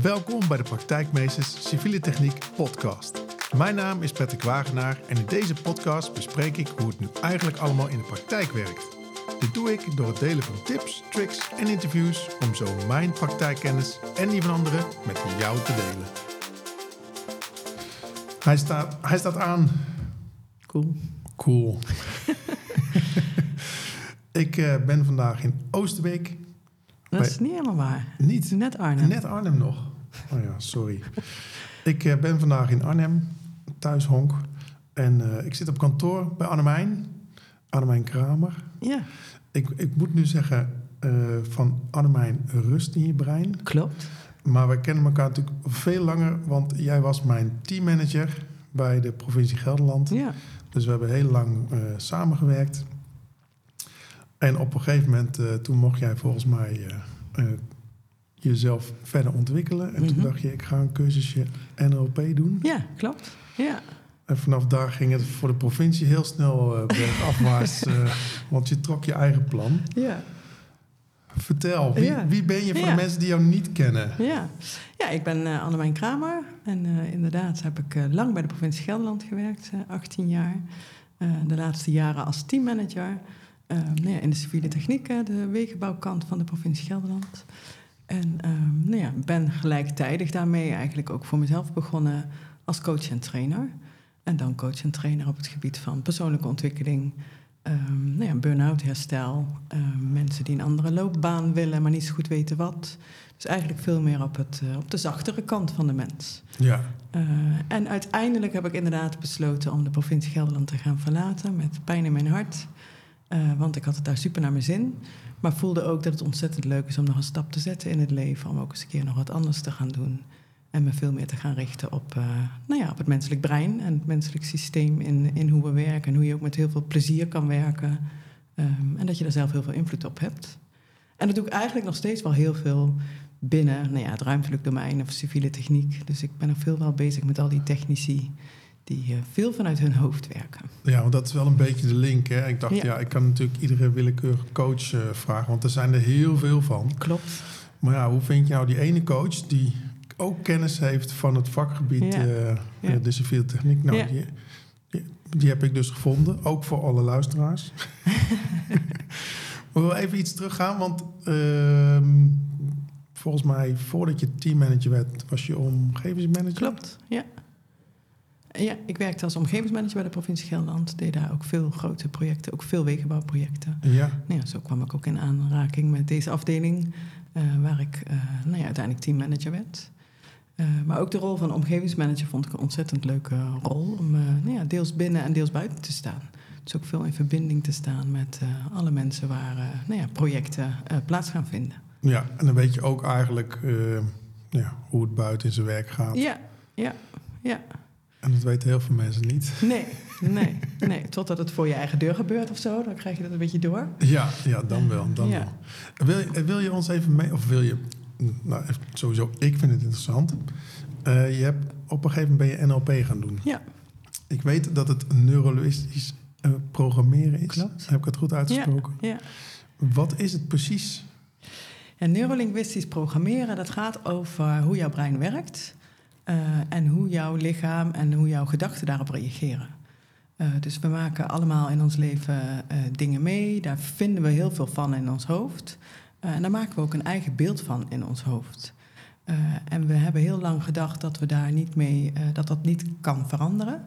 Welkom bij de Praktijkmeesters Civiele Techniek podcast. Mijn naam is Patrick Wagenaar en in deze podcast bespreek ik hoe het nu eigenlijk allemaal in de praktijk werkt. Dit doe ik door het delen van tips, tricks en interviews om zo mijn praktijkkennis en die van anderen met jou te delen. Hij staat, hij staat aan. Cool. Cool. ik uh, ben vandaag in Oosterbeek. Dat is niet helemaal waar. Niet? Net Arnhem. Net Arnhem nog. Oh ja, sorry. ik uh, ben vandaag in Arnhem, thuis honk. En uh, ik zit op kantoor bij Annemijn. Annemijn Kramer. Ja. Ik, ik moet nu zeggen van Annemijn rust in je brein. Klopt. Maar we kennen elkaar natuurlijk veel langer, want jij was mijn teammanager bij de provincie Gelderland. Ja. Dus we hebben heel lang uh, samengewerkt. En op een gegeven moment, uh, toen mocht jij volgens mij uh, jezelf verder ontwikkelen. En mm -hmm. toen dacht je, ik ga een cursusje NLP doen. Ja, klopt. Ja. En vanaf daar ging het voor de provincie heel snel bergafwaarts, want je trok je eigen plan. Ja. Vertel, wie, Ja. wie ben je voor Ja. de mensen die jou niet kennen? Ja, ja ik ben uh, Annemijn Kramer. En uh, inderdaad heb ik uh, lang bij de provincie Gelderland gewerkt, 18 jaar. Eh, de laatste jaren als teammanager. Nou ja, in de civiele techniek, de wegenbouwkant van de provincie Gelderland. En nou ja, ben gelijktijdig daarmee eigenlijk ook voor mezelf begonnen als coach en trainer. En dan coach en trainer op het gebied van persoonlijke ontwikkeling, Um, nou ja, burn-out herstel. Um, mensen die een andere loopbaan willen, maar niet zo goed weten wat. Dus eigenlijk veel meer op, het, uh, op de zachtere kant van de mens. Ja. Uh, en uiteindelijk heb ik inderdaad besloten om de provincie Gelderland te gaan verlaten. Met pijn in mijn hart. Uh, want ik had het daar super naar mijn zin. Maar voelde ook dat het ontzettend leuk is om nog een stap te zetten in het leven. Om ook eens een keer nog wat anders te gaan doen. En me veel meer te gaan richten op, uh, nou ja, op het menselijk brein en het menselijk systeem in, in hoe we werken. En hoe je ook met heel veel plezier kan werken. Um, en dat je daar zelf heel veel invloed op hebt. En dat doe ik eigenlijk nog steeds wel heel veel binnen nou ja, het ruimtelijk domein of civiele techniek. Dus ik ben nog veel wel bezig met al die technici die uh, veel vanuit hun hoofd werken. Ja, want dat is wel een beetje de link. Hè? Ik dacht, ja, ja ik kan natuurlijk iedere willekeurige coach uh, vragen, want er zijn er heel veel van. Klopt. Maar ja, hoe vind je nou die ene coach die ook kennis heeft van het vakgebied Ja. uh, Ja. de civiele techniek. Nou, die, die heb ik dus gevonden, ook voor alle luisteraars. We willen even iets teruggaan, want ehm, volgens mij voordat je teammanager werd, was je omgevingsmanager. Klopt, ja. Ja, ik werkte als omgevingsmanager bij de provincie Gelderland. Deed daar ook veel grote projecten, ook veel wegenbouwprojecten. Ja, Nou ja, zo kwam ik ook in aanraking met deze afdeling, eh, waar ik eh, nou ja, uiteindelijk teammanager werd. Eh, maar ook de rol van omgevingsmanager vond ik een ontzettend leuke rol. Om nou ja, deels binnen en deels buiten te staan. Dus ook veel in verbinding te staan met alle mensen waar nou ja, projecten plaats gaan vinden. ja, en dan weet je ook eigenlijk ja, hoe het buiten in zijn werk gaat. Ja, ja, ja. En dat weten heel veel mensen niet. Nee, nee, nee. Totdat het voor je eigen deur gebeurt of zo, dan krijg je dat een beetje door. Ja, ja dan wel. Dan Ja. wel. Wil, je, wil je ons even mee, of wil je, nou sowieso, ik vind het interessant. Eh, je hebt op een gegeven moment ben je NLP gaan doen. Ja, Ik weet dat het neurologisch eh, programmeren is. Klopt. Heb ik het goed uitgesproken? ja. Wat is het precies? En neurolinguistisch programmeren, dat gaat over hoe jouw brein werkt eh, en hoe jouw lichaam en hoe jouw gedachten daarop reageren. Eh, dus we maken allemaal in ons leven eh, dingen mee, daar vinden we heel veel van in ons hoofd. En daar maken we ook een eigen beeld van in ons hoofd. En we hebben heel lang gedacht dat we daar niet mee, dat dat niet kan veranderen.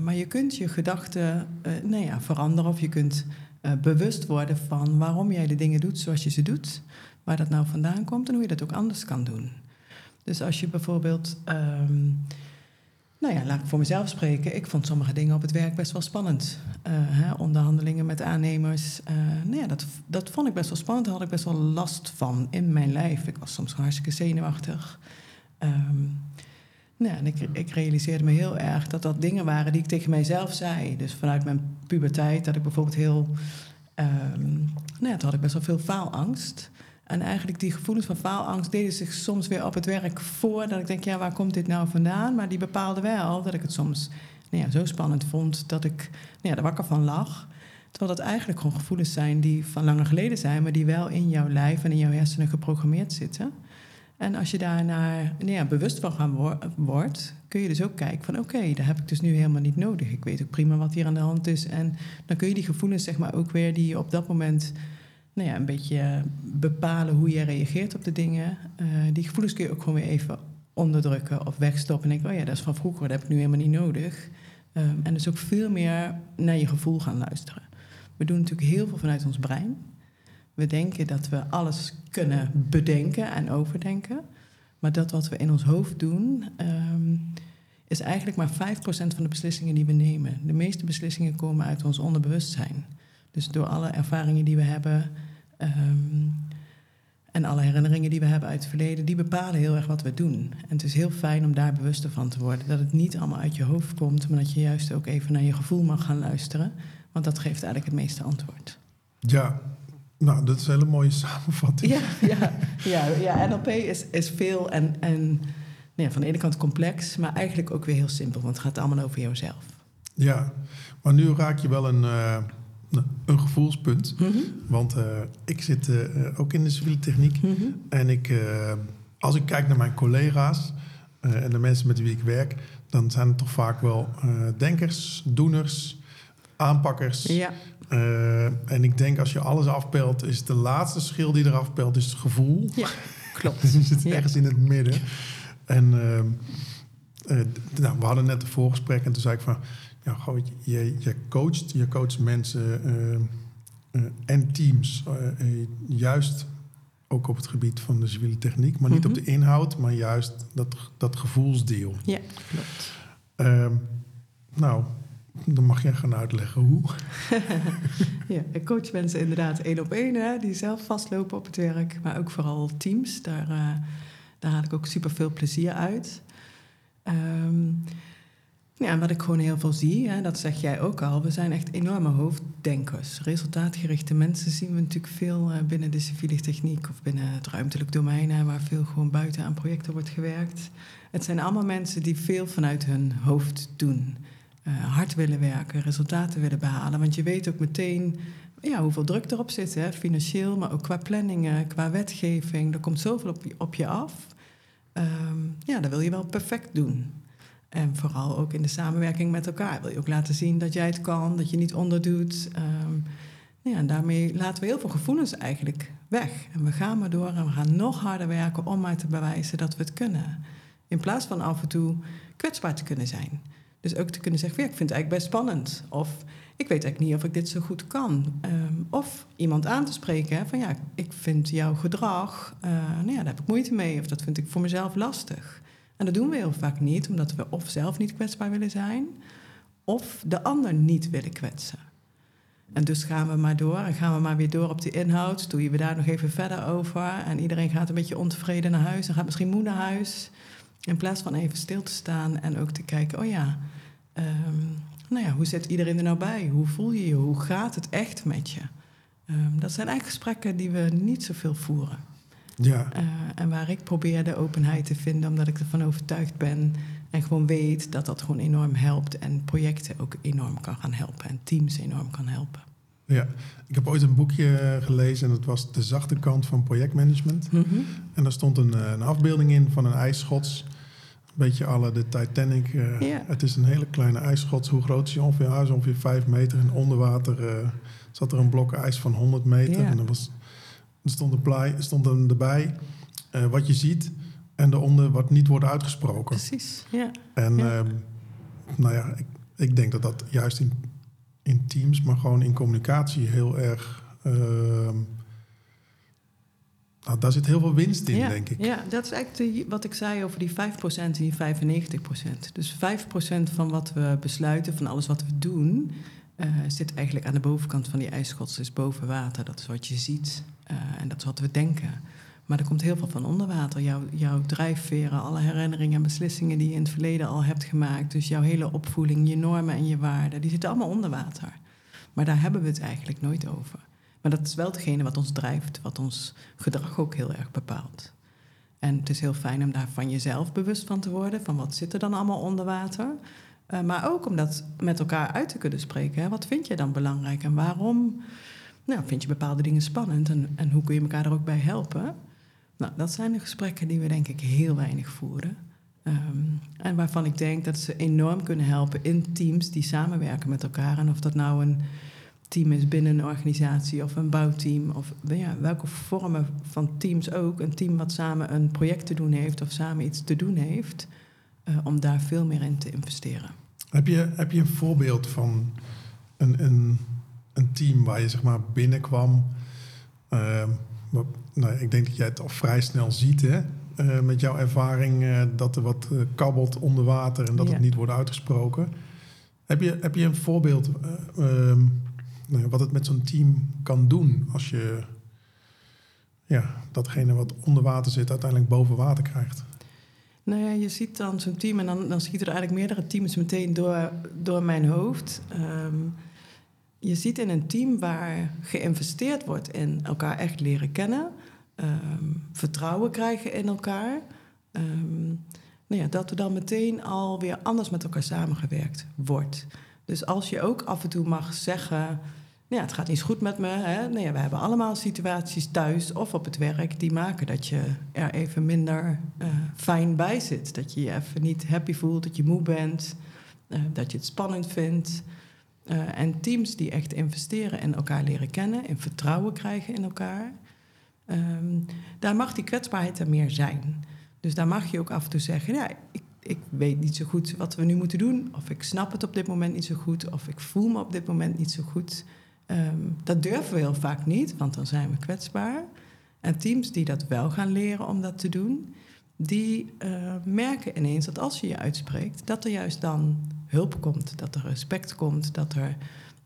Maar je kunt je gedachten nou ja, veranderen of je kunt bewust worden van waarom jij de dingen doet zoals je ze doet waar dat nou vandaan komt en hoe je dat ook anders kan doen. Dus als je bijvoorbeeld, ehm, nou ja, laat ik voor mezelf spreken. Ik vond sommige dingen op het werk best wel spannend. Eh, hè, onderhandelingen met aannemers. eh, nou ja, dat, dat vond ik best wel spannend. Daar had ik best wel last van in mijn lijf. Ik was soms hartstikke zenuwachtig. Ehm, nou en ik, ik realiseerde me heel erg dat dat dingen waren die ik tegen mijzelf zei. Dus vanuit mijn puberteit, dat ik bijvoorbeeld heel. ehm, nou ja, toen had ik best wel veel faalangst. En eigenlijk die gevoelens van faalangst deden zich soms weer op het werk voor. Dat ik denk, ja, waar komt dit nou vandaan? Maar die bepaalde wel dat ik het soms nou ja, zo spannend vond dat ik nou ja, er wakker van lag. Terwijl dat eigenlijk gewoon gevoelens zijn die van langer geleden zijn, maar die wel in jouw lijf en in jouw hersenen geprogrammeerd zitten. En als je daar naar, nou ja, bewust van gaan wordt, kun je dus ook kijken van oké, daar heb ik dus nu helemaal niet nodig. Ik weet ook prima wat hier aan de hand is. En dan kun je die gevoelens zeg maar ook weer die je op dat moment nou ja, een beetje bepalen hoe je reageert op de dingen. Uh, die gevoelens kun je ook gewoon weer even onderdrukken of wegstoppen. En denken, oh ja, dat is van vroeger, dat heb ik nu helemaal niet nodig. Um, en dus ook veel meer naar je gevoel gaan luisteren. We doen natuurlijk heel veel vanuit ons brein. We denken dat we alles kunnen bedenken en overdenken. Maar dat wat we in ons hoofd doen, um, is eigenlijk maar 5% van de beslissingen die we nemen. De meeste beslissingen komen uit ons onderbewustzijn. Dus door alle ervaringen die we hebben um, en alle herinneringen die we hebben uit het verleden, die bepalen heel erg wat we doen. En het is heel fijn om daar bewuster van te worden. Dat het niet allemaal uit je hoofd komt, maar dat je juist ook even naar je gevoel mag gaan luisteren. Want dat geeft eigenlijk het meeste antwoord. Ja, nou, dat is een hele mooie samenvatting. Ja, ja, ja, ja NLP is, is veel en, en nou ja, van de ene kant complex, maar eigenlijk ook weer heel simpel, want het gaat allemaal over jouzelf. Ja, maar nu raak je wel een, uh, een gevoelspunt. Mm -hmm. Want uh, ik zit uh, ook in de civiele techniek. Mm -hmm. En ik, als ik kijk naar mijn collega's en de mensen met wie ik werk, dan zijn het toch vaak wel denkers, doeners, aanpakkers. Ja. En ik denk als je alles afpelt, is de laatste schil die eraf pelt, is het gevoel. Ja, klopt. dus je zit ergens in het midden. En uh, nou, we hadden net een voorgesprek en toen zei ik van, ja, gewoon, je, je coacht, je coacht mensen en teams, juist ook op het gebied van de civiele techniek, maar niet mm -hmm. op de inhoud, maar juist dat, dat gevoelsdeel. Ja, klopt. Ehm, nou, dan mag jij gaan uitleggen hoe. ja, ik coach mensen inderdaad één op één, hè, die zelf vastlopen op het werk. Maar ook vooral teams. Daar, uh, daar haal ik ook super veel plezier uit. Um, ja, wat ik gewoon heel veel zie, hè, dat zeg jij ook al, we zijn echt enorme hoofddenkers. Resultaatgerichte mensen zien we natuurlijk veel uh, binnen de civiele techniek of binnen het ruimtelijk domein, hè, waar veel gewoon buiten aan projecten wordt gewerkt. Het zijn allemaal mensen die veel vanuit hun hoofd doen uh, hard willen werken, resultaten willen behalen. Want je weet ook meteen ja, hoeveel druk erop zit, hè? financieel, maar ook qua planningen, qua wetgeving. Er komt zoveel op je, op je af. Um, ja, dat wil je wel perfect doen. En vooral ook in de samenwerking met elkaar. Wil je ook laten zien dat jij het kan, dat je niet onderdoet. Um, ja, en daarmee laten we heel veel gevoelens eigenlijk weg. En we gaan maar door en we gaan nog harder werken om maar te bewijzen dat we het kunnen. In plaats van af en toe kwetsbaar te kunnen zijn. Dus ook te kunnen zeggen, ik vind het eigenlijk best spannend. Of ik weet eigenlijk niet of ik dit zo goed kan. Um, of iemand aan te spreken van ja, ik vind jouw gedrag, uh, nou ja, daar heb ik moeite mee. Of dat vind ik voor mezelf lastig. En dat doen we heel vaak niet, omdat we of zelf niet kwetsbaar willen zijn, of de ander niet willen kwetsen. En dus gaan we maar door en gaan we maar weer door op de inhoud. Doe je we daar nog even verder over. En iedereen gaat een beetje ontevreden naar huis en gaat misschien moe naar huis. In plaats van even stil te staan en ook te kijken, oh ja, um, nou ja, hoe zit iedereen er nou bij? Hoe voel je je? Hoe gaat het echt met je? Um, dat zijn eigenlijk gesprekken die we niet zoveel voeren. Ja. Uh, en waar ik probeer de openheid te vinden, omdat ik ervan overtuigd ben en gewoon weet dat dat gewoon enorm helpt en projecten ook enorm kan gaan helpen en teams enorm kan helpen. Ja, ik heb ooit een boekje gelezen en dat was De Zachte Kant van Projectmanagement. Mm -hmm. En daar stond een, een afbeelding in van een ijsschots beetje alle de Titanic. Uh, ja. Het is een hele kleine ijsschots. Hoe groot is hij ongeveer? Zo ongeveer 5 meter. En onder water uh, zat er een blok ijs van 100 meter. En er, was, er stond, een plei, stond er erbij uh, wat je ziet en eronder wat niet wordt uitgesproken. Precies, ja. En ja. nou ja, ik, ik, denk dat dat juist in, in teams, maar gewoon in communicatie heel erg ehm, nou, daar zit heel veel winst in, ja, denk ik. Ja, dat is eigenlijk de, wat ik zei over die 5% en die 95%. Dus 5% van wat we besluiten, van alles wat we doen, uh, zit eigenlijk aan de bovenkant van die ijsschots, dus boven water. Dat is wat je ziet uh, en dat is wat we denken. Maar er komt heel veel van onder water. Jouw, jouw drijfveren, alle herinneringen en beslissingen die je in het verleden al hebt gemaakt. Dus jouw hele opvoeding, je normen en je waarden, die zitten allemaal onder water. Maar daar hebben we het eigenlijk nooit over. Maar dat is wel hetgene wat ons drijft, wat ons gedrag ook heel erg bepaalt. En het is heel fijn om daar van jezelf bewust van te worden, van wat zit er dan allemaal onder water. Uh, maar ook om dat met elkaar uit te kunnen spreken. Hè? Wat vind je dan belangrijk en waarom nou, vind je bepaalde dingen spannend en, en hoe kun je elkaar er ook bij helpen? Nou, dat zijn de gesprekken die we denk ik heel weinig voeren. Ehm, en waarvan ik denk dat ze enorm kunnen helpen in teams die samenwerken met elkaar. En of dat nou een team is binnen een organisatie of een bouwteam of ja, welke vormen van teams ook. Een team wat samen een project te doen heeft of samen iets te doen heeft, uh, om daar veel meer in te investeren. Heb je, heb je een voorbeeld van een, een, een team waar je zeg maar binnenkwam? Uh, nou, ik denk dat jij het al vrij snel ziet, hè? Uh, met jouw ervaring uh, dat er wat kabbelt onder water en dat ja. het niet wordt uitgesproken. Heb je, heb je een voorbeeld ehm, nou, wat het met zo'n team kan doen als je ja, datgene wat onder water zit uiteindelijk boven water krijgt? Nou ja, je ziet dan zo'n team en dan, dan schieten er eigenlijk meerdere teams meteen door, door mijn hoofd. Um, je ziet in een team waar geïnvesteerd wordt in elkaar echt leren kennen, um, vertrouwen krijgen in elkaar, um, nou ja, dat er dan meteen alweer anders met elkaar samengewerkt wordt. Dus als je ook af en toe mag zeggen, ja, het gaat niet goed met me. Hè? Nee, we hebben allemaal situaties thuis of op het werk die maken dat je er even minder uh, fijn bij zit. Dat je je even niet happy voelt, dat je moe bent, uh, dat je het spannend vindt. Uh, en teams die echt investeren in elkaar leren kennen, in vertrouwen krijgen in elkaar, um, daar mag die kwetsbaarheid er meer zijn. Dus daar mag je ook af en toe zeggen, ja, ik, ik weet niet zo goed wat we nu moeten doen, of ik snap het op dit moment niet zo goed, of ik voel me op dit moment niet zo goed. Um, dat durven we heel vaak niet, want dan zijn we kwetsbaar. En teams die dat wel gaan leren om dat te doen, die uh, merken ineens dat als je je uitspreekt, dat er juist dan hulp komt, dat er respect komt, dat, er,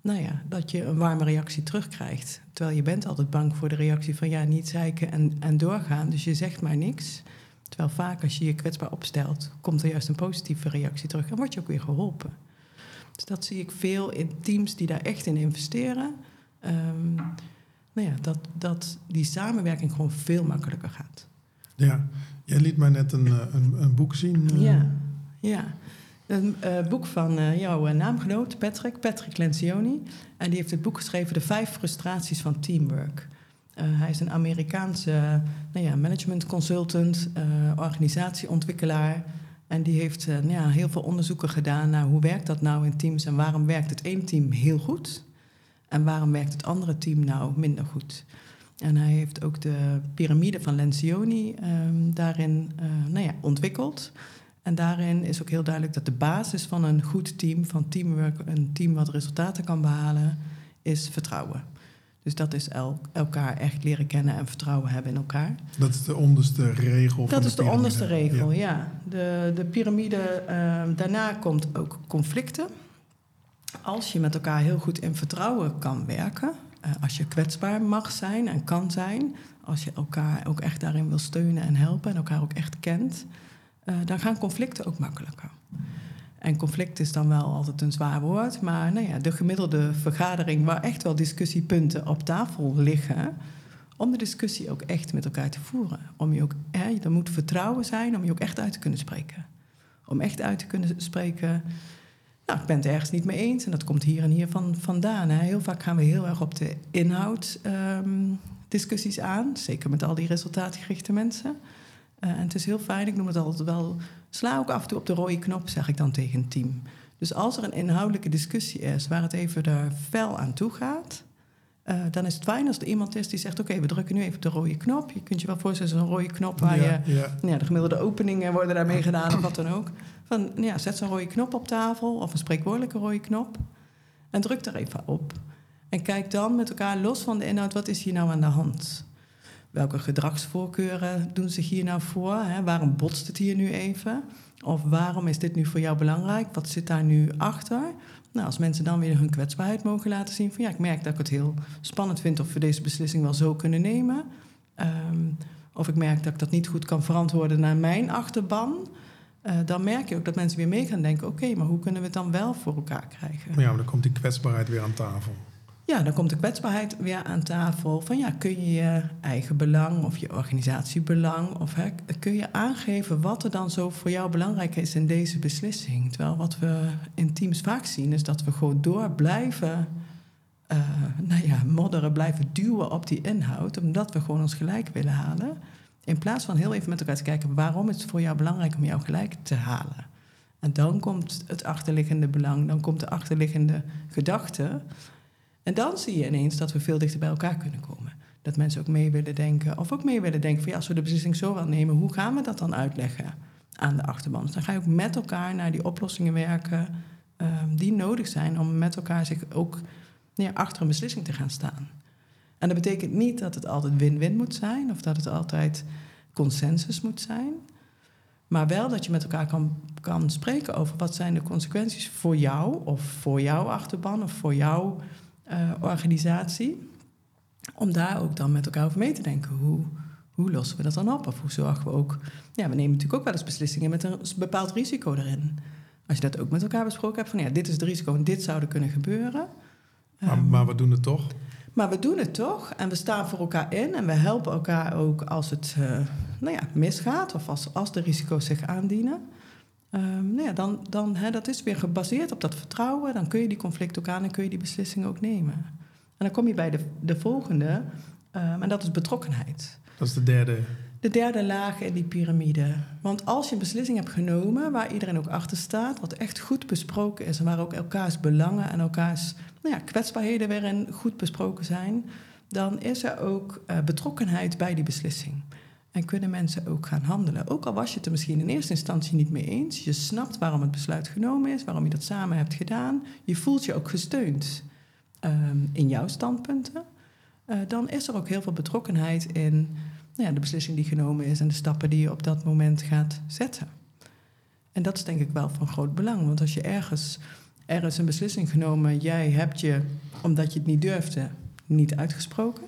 nou ja, dat je een warme reactie terugkrijgt. Terwijl je bent altijd bang voor de reactie van ja, niet zeiken en, en doorgaan, dus je zegt maar niks. Terwijl vaak als je je kwetsbaar opstelt, komt er juist een positieve reactie terug en word je ook weer geholpen. Dus dat zie ik veel in teams die daar echt in investeren. Um, nou ja, dat, dat die samenwerking gewoon veel makkelijker gaat. Ja, jij liet mij net een, een, een boek zien. Uh... Ja, ja. Een uh, boek van uh, jouw naamgenoot Patrick, Patrick Lencioni. En die heeft het boek geschreven De Vijf Frustraties van Teamwork. Hij is een Amerikaanse nou ja, management consultant, organisatieontwikkelaar. En die heeft nou ja, heel veel onderzoeken gedaan naar hoe werkt dat nou in teams en waarom werkt het ene team heel goed en waarom werkt het andere team nou minder goed. En hij heeft ook de piramide van Lencioni um, daarin nou ja, ontwikkeld. En daarin is ook heel duidelijk dat de basis van een goed team, van teamwork, een team wat resultaten kan behalen, is vertrouwen. Dus dat is el elkaar echt leren kennen en vertrouwen hebben in elkaar. Dat is de onderste regel. Dat de is de onderste regel, ja. ja. De, de piramide, uh, daarna komt ook conflicten. Als je met elkaar heel goed in vertrouwen kan werken, uh, als je kwetsbaar mag zijn en kan zijn, als je elkaar ook echt daarin wil steunen en helpen en elkaar ook echt kent, uh, dan gaan conflicten ook makkelijker. En conflict is dan wel altijd een zwaar woord, maar nou ja, de gemiddelde vergadering waar echt wel discussiepunten op tafel liggen, om de discussie ook echt met elkaar te voeren. Om je ook, hè, er moet vertrouwen zijn om je ook echt uit te kunnen spreken. Om echt uit te kunnen spreken, nou, ik ben het ergens niet mee eens en dat komt hier en hier van, vandaan. Hè. Heel vaak gaan we heel erg op de inhoud um, discussies aan, zeker met al die resultaatgerichte mensen. Uh, en het is heel fijn, ik noem het altijd wel, sla ook af en toe op de rode knop, zeg ik dan tegen een team. Dus als er een inhoudelijke discussie is waar het even er fel aan toe gaat, uh, dan is het fijn als er iemand is die zegt: Oké, okay, we drukken nu even op de rode knop. Je kunt je wel voorstellen, zo'n rode knop waar ja, je. Ja. Ja, de gemiddelde openingen worden daarmee gedaan of wat dan ook. Van ja, zet zo'n rode knop op tafel of een spreekwoordelijke rode knop. En druk daar even op. En kijk dan met elkaar los van de inhoud: wat is hier nou aan de hand? Welke gedragsvoorkeuren doen zich hier nou voor? Hè? Waarom botst het hier nu even? Of waarom is dit nu voor jou belangrijk? Wat zit daar nu achter? Nou, als mensen dan weer hun kwetsbaarheid mogen laten zien van ja, ik merk dat ik het heel spannend vind of we deze beslissing wel zo kunnen nemen. Um, of ik merk dat ik dat niet goed kan verantwoorden naar mijn achterban. Uh, dan merk je ook dat mensen weer mee gaan denken: oké, maar hoe kunnen we het dan wel voor elkaar krijgen? Ja, maar dan komt die kwetsbaarheid weer aan tafel. Ja, dan komt de kwetsbaarheid weer aan tafel. Van ja, kun je je eigen belang of je organisatiebelang... of hè, kun je aangeven wat er dan zo voor jou belangrijk is in deze beslissing. Terwijl wat we in teams vaak zien is dat we gewoon door blijven... Uh, nou ja, modderen, blijven duwen op die inhoud... omdat we gewoon ons gelijk willen halen. In plaats van heel even met elkaar te kijken waarom is het voor jou belangrijk om jou gelijk te halen. En dan komt het achterliggende belang, dan komt de achterliggende gedachte. En dan zie je ineens dat we veel dichter bij elkaar kunnen komen. Dat mensen ook mee willen denken, of ook mee willen denken van ja, als we de beslissing zo wel nemen, hoe gaan we dat dan uitleggen aan de achterban? Dan ga je ook met elkaar naar die oplossingen werken um, die nodig zijn om met elkaar zich ook ja, achter een beslissing te gaan staan. En dat betekent niet dat het altijd win-win moet zijn of dat het altijd consensus moet zijn. Maar wel dat je met elkaar kan, kan spreken over wat zijn de consequenties voor jou of voor jouw achterban of voor jouw uh, organisatie. Om daar ook dan met elkaar over mee te denken. Hoe, hoe lossen we dat dan op? Of hoe zorgen we ook... Ja, we nemen natuurlijk ook wel eens beslissingen met een bepaald risico erin. Als je dat ook met elkaar besproken hebt, van ja, dit is het risico en dit zou er kunnen gebeuren. Maar, um, maar we doen het toch? Maar we doen het toch en we staan voor elkaar in en we helpen elkaar ook als het uh, nou ja, misgaat of als, als de risico's zich aandienen. Um, nou ja, dan, dan hè, dat is weer gebaseerd op dat vertrouwen. Dan kun je die conflict ook aan en kun je die beslissingen ook nemen. En dan kom je bij de, de volgende, um, en dat is betrokkenheid. Dat is de derde. De derde laag in die piramide. Want als je een beslissing hebt genomen waar iedereen ook achter staat, wat echt goed besproken is en waar ook elkaars belangen en elkaars nou ja, kwetsbaarheden weer in goed besproken zijn, dan is er ook uh, betrokkenheid bij die beslissing. En kunnen mensen ook gaan handelen. Ook al was je het er misschien in eerste instantie niet mee eens. Je snapt waarom het besluit genomen is, waarom je dat samen hebt gedaan. Je voelt je ook gesteund um, in jouw standpunten. Uh, dan is er ook heel veel betrokkenheid in nou ja, de beslissing die genomen is en de stappen die je op dat moment gaat zetten. En dat is denk ik wel van groot belang. Want als je ergens, ergens een beslissing genomen, jij hebt je, omdat je het niet durfde, niet uitgesproken.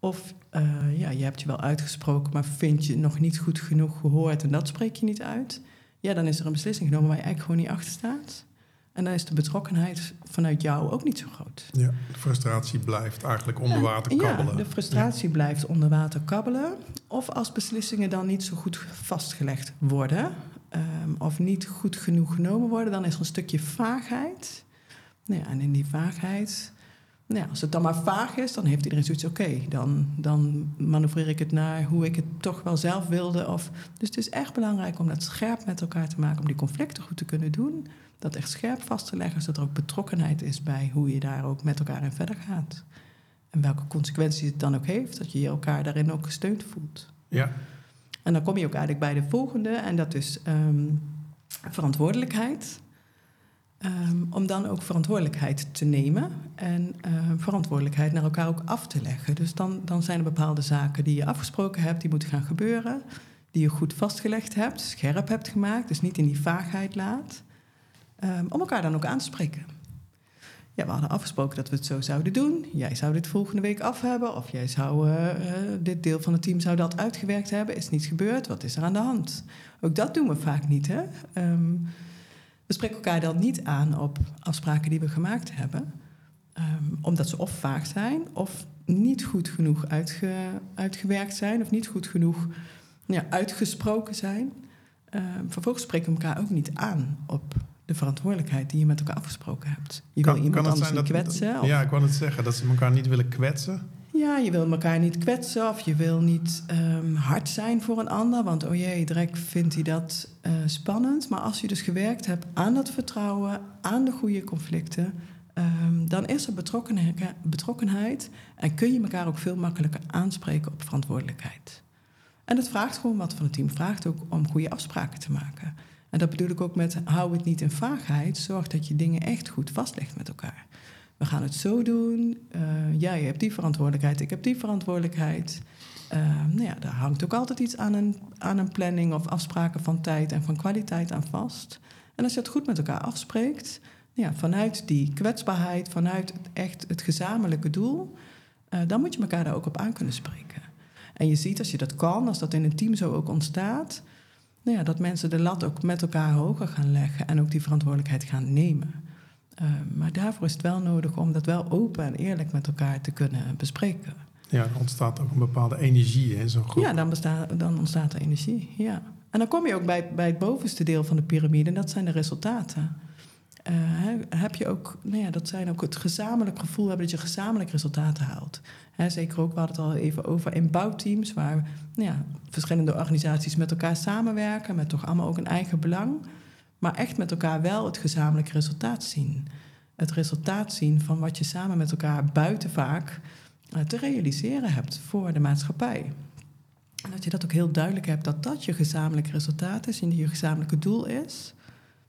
Of uh, ja, je hebt je wel uitgesproken, maar vind je nog niet goed genoeg gehoord en dat spreek je niet uit. Ja, dan is er een beslissing genomen waar je eigenlijk gewoon niet achter staat. En dan is de betrokkenheid vanuit jou ook niet zo groot. Ja, de frustratie blijft eigenlijk onder water kabbelen. Ja, de frustratie blijft onder water kabbelen. Of als beslissingen dan niet zo goed vastgelegd worden, um, of niet goed genoeg genomen worden, dan is er een stukje vaagheid. Nou ja, en in die vaagheid nou als het dan maar vaag is, dan heeft iedereen zoiets oké. dan, dan manoeuvreer ik het naar hoe ik het toch wel zelf wilde. Of, dus het is echt belangrijk om dat scherp met elkaar te maken, om die conflicten goed te kunnen doen. Dat echt scherp vast te leggen, zodat er ook betrokkenheid is bij hoe je daar ook met elkaar in verder gaat. En welke consequenties het dan ook heeft, dat je elkaar daarin ook gesteund voelt. Ja. En dan kom je ook eigenlijk bij de volgende, en dat is um, verantwoordelijkheid. Um, om dan ook verantwoordelijkheid te nemen en uh, verantwoordelijkheid naar elkaar ook af te leggen. Dus dan, dan zijn er bepaalde zaken die je afgesproken hebt, die moeten gaan gebeuren, die je goed vastgelegd hebt, scherp hebt gemaakt, dus niet in die vaagheid laat, um, om elkaar dan ook aan te spreken. Ja, we hadden afgesproken dat we het zo zouden doen. Jij zou dit volgende week af hebben, of jij zou, uh, uh, dit deel van het team zou dat uitgewerkt hebben. Is niet gebeurd, wat is er aan de hand? Ook dat doen we vaak niet, hè? Um, we spreken elkaar dan niet aan op afspraken die we gemaakt hebben, um, omdat ze of vaag zijn of niet goed genoeg uitge, uitgewerkt zijn of niet goed genoeg ja, uitgesproken zijn. Um, vervolgens spreken we elkaar ook niet aan op de verantwoordelijkheid die je met elkaar afgesproken hebt. Je kan, wil iemand anders niet kwetsen. Ja, ik wou het zeggen, dat ze elkaar niet willen kwetsen. Ja, je wil elkaar niet kwetsen of je wil niet um, hard zijn voor een ander. Want oh jee, direct vindt hij dat uh, spannend. Maar als je dus gewerkt hebt aan dat vertrouwen, aan de goede conflicten... Um, dan is er betrokkenheid en kun je elkaar ook veel makkelijker aanspreken op verantwoordelijkheid. En dat vraagt gewoon wat van het team. vraagt ook om goede afspraken te maken. En dat bedoel ik ook met hou het niet in vaagheid. Zorg dat je dingen echt goed vastlegt met elkaar we gaan het zo doen. Uh, jij hebt die verantwoordelijkheid, ik heb die verantwoordelijkheid. Uh, nou ja, daar hangt ook altijd iets aan een, aan een planning of afspraken van tijd en van kwaliteit aan vast. En als je het goed met elkaar afspreekt, nou ja, vanuit die kwetsbaarheid, vanuit het, echt het gezamenlijke doel, uh, dan moet je elkaar daar ook op aan kunnen spreken. En je ziet als je dat kan, als dat in een team zo ook ontstaat, nou ja, dat mensen de lat ook met elkaar hoger gaan leggen en ook die verantwoordelijkheid gaan nemen. Uh, maar daarvoor is het wel nodig om dat wel open en eerlijk met elkaar te kunnen bespreken. Ja, er ontstaat ook een bepaalde energie in zo'n groep. Ja, dan, bestaat, dan ontstaat er energie, ja. En dan kom je ook bij, bij het bovenste deel van de piramide, en dat zijn de resultaten. eh, heb je ook, nou ja, dat zijn ook het gezamenlijk gevoel hebben dat je gezamenlijk resultaten haalt. Hè, zeker ook, we hadden het al even over in bouwteams, waar nou ja, verschillende organisaties met elkaar samenwerken, met toch allemaal ook een eigen belang, maar echt met elkaar wel het gezamenlijke resultaat zien. Het resultaat zien van wat je samen met elkaar buiten vaak eh, te realiseren hebt voor de maatschappij. En dat je dat ook heel duidelijk hebt, dat dat je gezamenlijke resultaat is en je gezamenlijke doel is,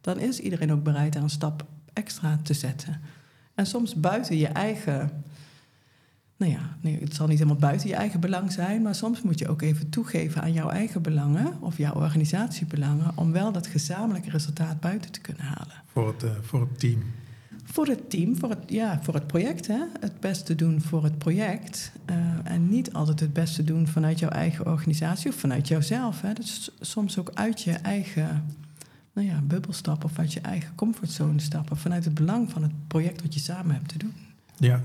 dan is iedereen ook bereid daar een stap extra te zetten. En soms buiten je eigen, nou ja, nee, het zal niet helemaal buiten je eigen belang zijn, maar soms moet je ook even toegeven aan jouw eigen belangen of jouw organisatiebelangen om wel dat gezamenlijke resultaat buiten te kunnen halen. Voor het, uh, voor het team. Voor het team, voor het, ja, voor het project. Hè? Het beste doen voor het project. Uh, en niet altijd het beste doen vanuit jouw eigen organisatie of vanuit jouzelf. Hè? Dus soms ook uit je eigen nou ja, bubbel stappen of uit je eigen comfortzone stappen. Vanuit het belang van het project wat je samen hebt te doen. Ja.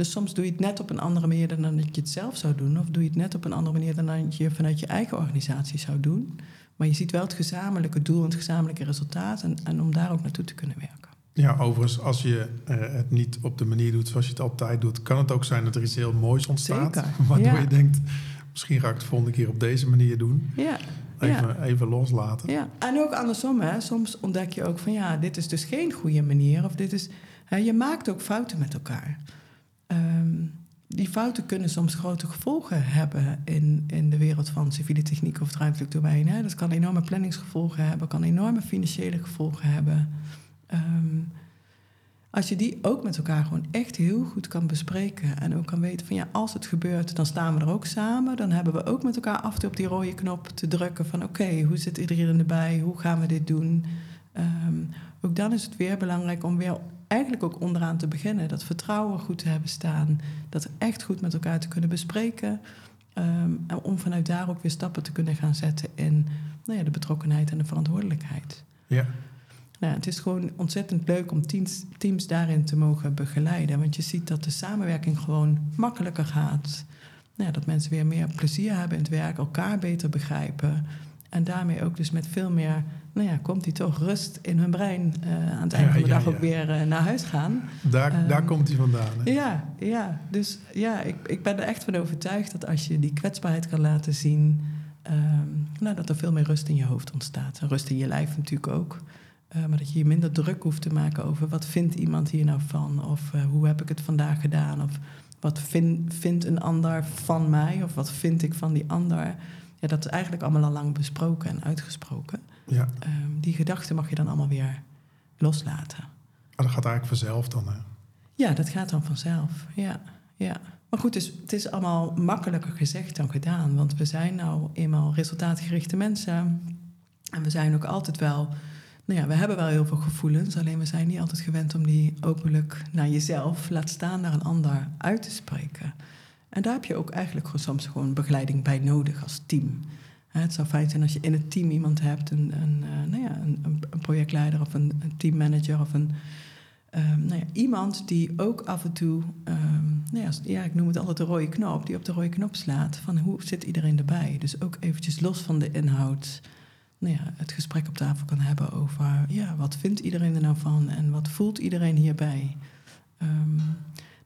Dus soms doe je het net op een andere manier dan dat je het zelf zou doen. Of doe je het net op een andere manier dan dat je vanuit je eigen organisatie zou doen. Maar je ziet wel het gezamenlijke doel en het gezamenlijke resultaat. En, en om daar ook naartoe te kunnen werken. Ja, overigens, als je uh, het niet op de manier doet zoals je het altijd doet, kan het ook zijn dat er iets heel moois ontstaat. Zeker, waardoor ja. je denkt, misschien ga ik het volgende keer op deze manier doen. Ja, Even, ja. even loslaten. Ja, en ook andersom, hè. soms ontdek je ook van ja, dit is dus geen goede manier. Of dit is, hè, je maakt ook fouten met elkaar. Ehm, die fouten kunnen soms grote gevolgen hebben in, in de wereld van civiele techniek of ruimtelijk domein. Dat kan enorme planningsgevolgen hebben, kan enorme financiële gevolgen hebben. Ehm, als je die ook met elkaar gewoon echt heel goed kan bespreken en ook kan weten van ja, als het gebeurt, dan staan we er ook samen. Dan hebben we ook met elkaar af en toe op die rode knop te drukken van oké, hoe zit iedereen erbij? Hoe gaan we dit doen? Ehm, ook dan is het weer belangrijk om weer eigenlijk ook onderaan te beginnen. Dat vertrouwen goed te hebben staan. Dat echt goed met elkaar te kunnen bespreken. Um, en om vanuit daar ook weer stappen te kunnen gaan zetten in nou ja, de betrokkenheid en de verantwoordelijkheid. Ja. Nou, het is gewoon ontzettend leuk om teams, teams daarin te mogen begeleiden. Want je ziet dat de samenwerking gewoon makkelijker gaat. Nou ja, dat mensen weer meer plezier hebben in het werk, elkaar beter begrijpen. En daarmee ook dus met veel meer, nou ja, komt die toch rust in hun brein uh, aan het einde Ja, van de ja, dag ja. ook weer uh, naar huis gaan. Daar, Ehm, daar komt hij vandaan. Hè? Ja, ja. Dus ja, ik, ik ben er echt van overtuigd dat als je die kwetsbaarheid kan laten zien, ehm, nou, dat er veel meer rust in je hoofd ontstaat. En rust in je lijf natuurlijk ook. Uh, maar dat je je minder druk hoeft te maken over wat vindt iemand hier nou van? Of hoe heb ik het vandaag gedaan? Of wat vind, vindt een ander van mij? Of wat vind ik van die ander? Ja, dat is eigenlijk allemaal al lang besproken en uitgesproken. Ja. Um, die gedachten mag je dan allemaal weer loslaten. Maar dat gaat eigenlijk vanzelf dan. Hè? Ja, dat gaat dan vanzelf. Ja, ja. Maar goed, dus, het is allemaal makkelijker gezegd dan gedaan. Want we zijn nou eenmaal resultaatgerichte mensen. En we zijn ook altijd wel nou ja, we hebben wel heel veel gevoelens, alleen we zijn niet altijd gewend om die openlijk naar jezelf, laat staan naar een ander, uit te spreken. En daar heb je ook eigenlijk soms gewoon begeleiding bij nodig als team. Het zou fijn zijn als je in het team iemand hebt, een, een, nou ja, een, een projectleider of een, teammanager of een, um, nou ja, iemand die ook af en toe, um, nou ja, ja, ik noem het altijd de rode knop, die op de rode knop slaat van hoe zit iedereen erbij. Dus ook eventjes los van de inhoud nou ja, het gesprek op tafel kan hebben over ja, wat vindt iedereen er nou van en wat voelt iedereen hierbij. Um,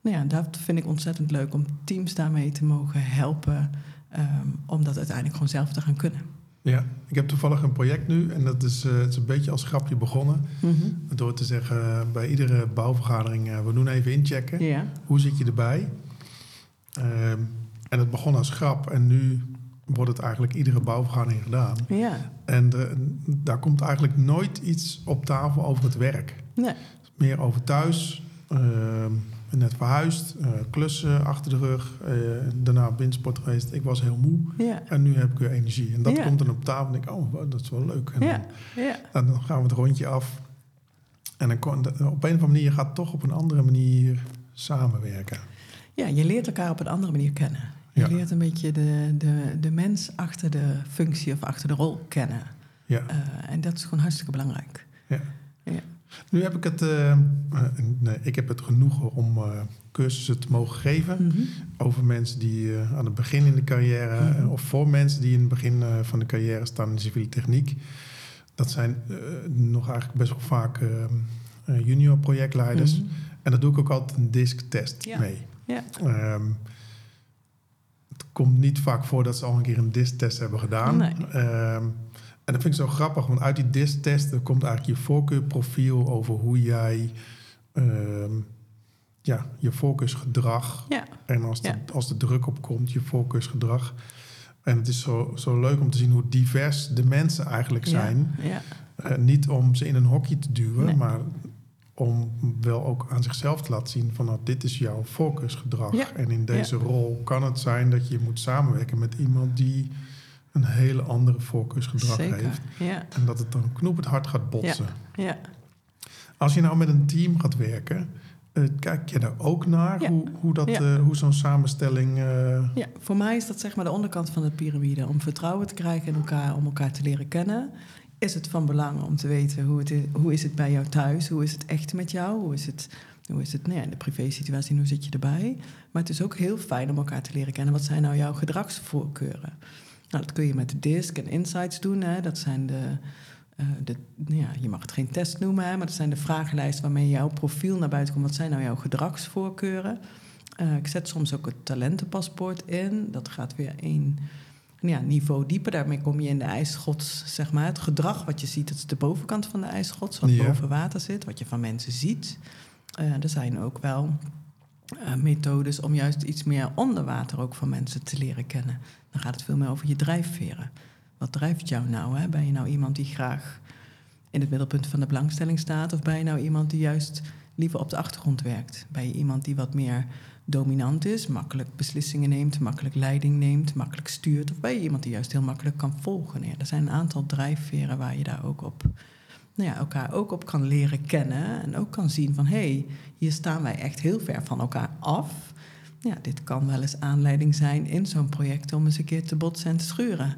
nou ja, dat vind ik ontzettend leuk om teams daarmee te mogen helpen, um, om dat uiteindelijk gewoon zelf te gaan kunnen. Ja, ik heb toevallig een project nu en dat is, uh, het is een beetje als grapje begonnen. Mm -hmm. Door te zeggen uh, bij iedere bouwvergadering, uh, we doen even inchecken. Ja. Hoe zit je erbij? Um, en het begon als grap en nu wordt het eigenlijk iedere bouwvergadering gedaan. Ja. En daar komt eigenlijk nooit iets op tafel over het werk. Nee. Meer over thuis, uh, net verhuisd, uh, klussen achter de rug, uh, daarna windsport geweest. Ik was heel moe Ja. en nu heb ik weer energie. En dat komt dan op tafel en ik, oh, dat is wel leuk. En Ja. Ja. dan, dan gaan we het rondje af. En dan kon, op een of andere manier gaat het toch op een andere manier samenwerken. Ja, je leert elkaar op een andere manier kennen. Je Ja. leert een beetje de, de, de mens achter de functie of achter de rol kennen. Ja. Uh, en dat is gewoon hartstikke belangrijk. Ja. Nu heb ik het, uh, uh, nee, ik heb het genoegen om uh, cursussen te mogen geven Mm -hmm. over mensen die eh, aan het begin in de carrière, Mhm. of voor mensen die in het begin eh, van de carrière staan in de civiele techniek. Dat zijn eh, nog eigenlijk best wel vaak eh, junior projectleiders. Mhm. En daar doe ik ook altijd een disc-test Ja. mee. Ja. Ehm, het komt niet vaak voor dat ze al een keer een DISC-test hebben gedaan. Nee. Ehm, en dat vind ik zo grappig, want uit die DISC-test er komt eigenlijk je voorkeurprofiel over hoe jij ehm, ja, je focusgedrag Ja. en als de, Ja. als de druk op komt, je focusgedrag. En het is zo, zo leuk om te zien hoe divers de mensen eigenlijk zijn. Ja. Eh, niet om ze in een hokje te duwen, Nee. maar om wel ook aan zichzelf te laten zien van nou, dit is jouw focusgedrag. En in deze rol kan het zijn dat je moet samenwerken met iemand die een hele andere focusgedrag Zeker. heeft. Ja. En dat het dan knoepend hard gaat botsen. Ja. Als je nou met een team gaat werken, eh, kijk je daar ook naar Ja. hoe, hoe, dat, Ja. eh, hoe zo'n samenstelling. eh, Ja, voor mij is dat zeg maar de onderkant van de piramide. Om vertrouwen te krijgen in elkaar, om elkaar te leren kennen. Is het van belang om te weten hoe, het is, hoe is het bij jou thuis? Hoe is het echt met jou? Hoe is het, hoe is het nou ja, in de privé-situatie en hoe zit je erbij? Maar het is ook heel fijn om elkaar te leren kennen. Wat zijn nou jouw gedragsvoorkeuren? Nou, dat kun je met de DISC en Insights doen. Hè. Dat zijn de, eh, de, nou ja, je mag het geen test noemen, hè, maar dat zijn de vragenlijsten waarmee jouw profiel naar buiten komt. Wat zijn nou jouw gedragsvoorkeuren? Eh, ik zet soms ook het talentenpaspoort in. Dat gaat weer één ja, niveau dieper. Daarmee kom je in de ijsschots, zeg maar. Het gedrag wat je ziet, dat is de bovenkant van de ijsschots, wat Ja. boven water zit, wat je van mensen ziet. Eh, er zijn ook wel eh, methodes om juist iets meer onder water ook van mensen te leren kennen. Dan gaat het veel meer over je drijfveren. Wat drijft jou nou? Hè? Ben je nou iemand die graag in het middelpunt van de belangstelling staat? Of ben je nou iemand die juist liever op de achtergrond werkt? Ben je iemand die wat meer dominant is, makkelijk beslissingen neemt, makkelijk leiding neemt, makkelijk stuurt? Of ben je iemand die juist heel makkelijk kan volgen? Ja, er zijn een aantal drijfveren waar je daar ook op, nou ja, elkaar ook op kan leren kennen. En ook kan zien van, hé, hey, hier staan wij echt heel ver van elkaar af. Ja, dit kan wel eens aanleiding zijn in zo'n project om eens een keer te botsen en te schuren.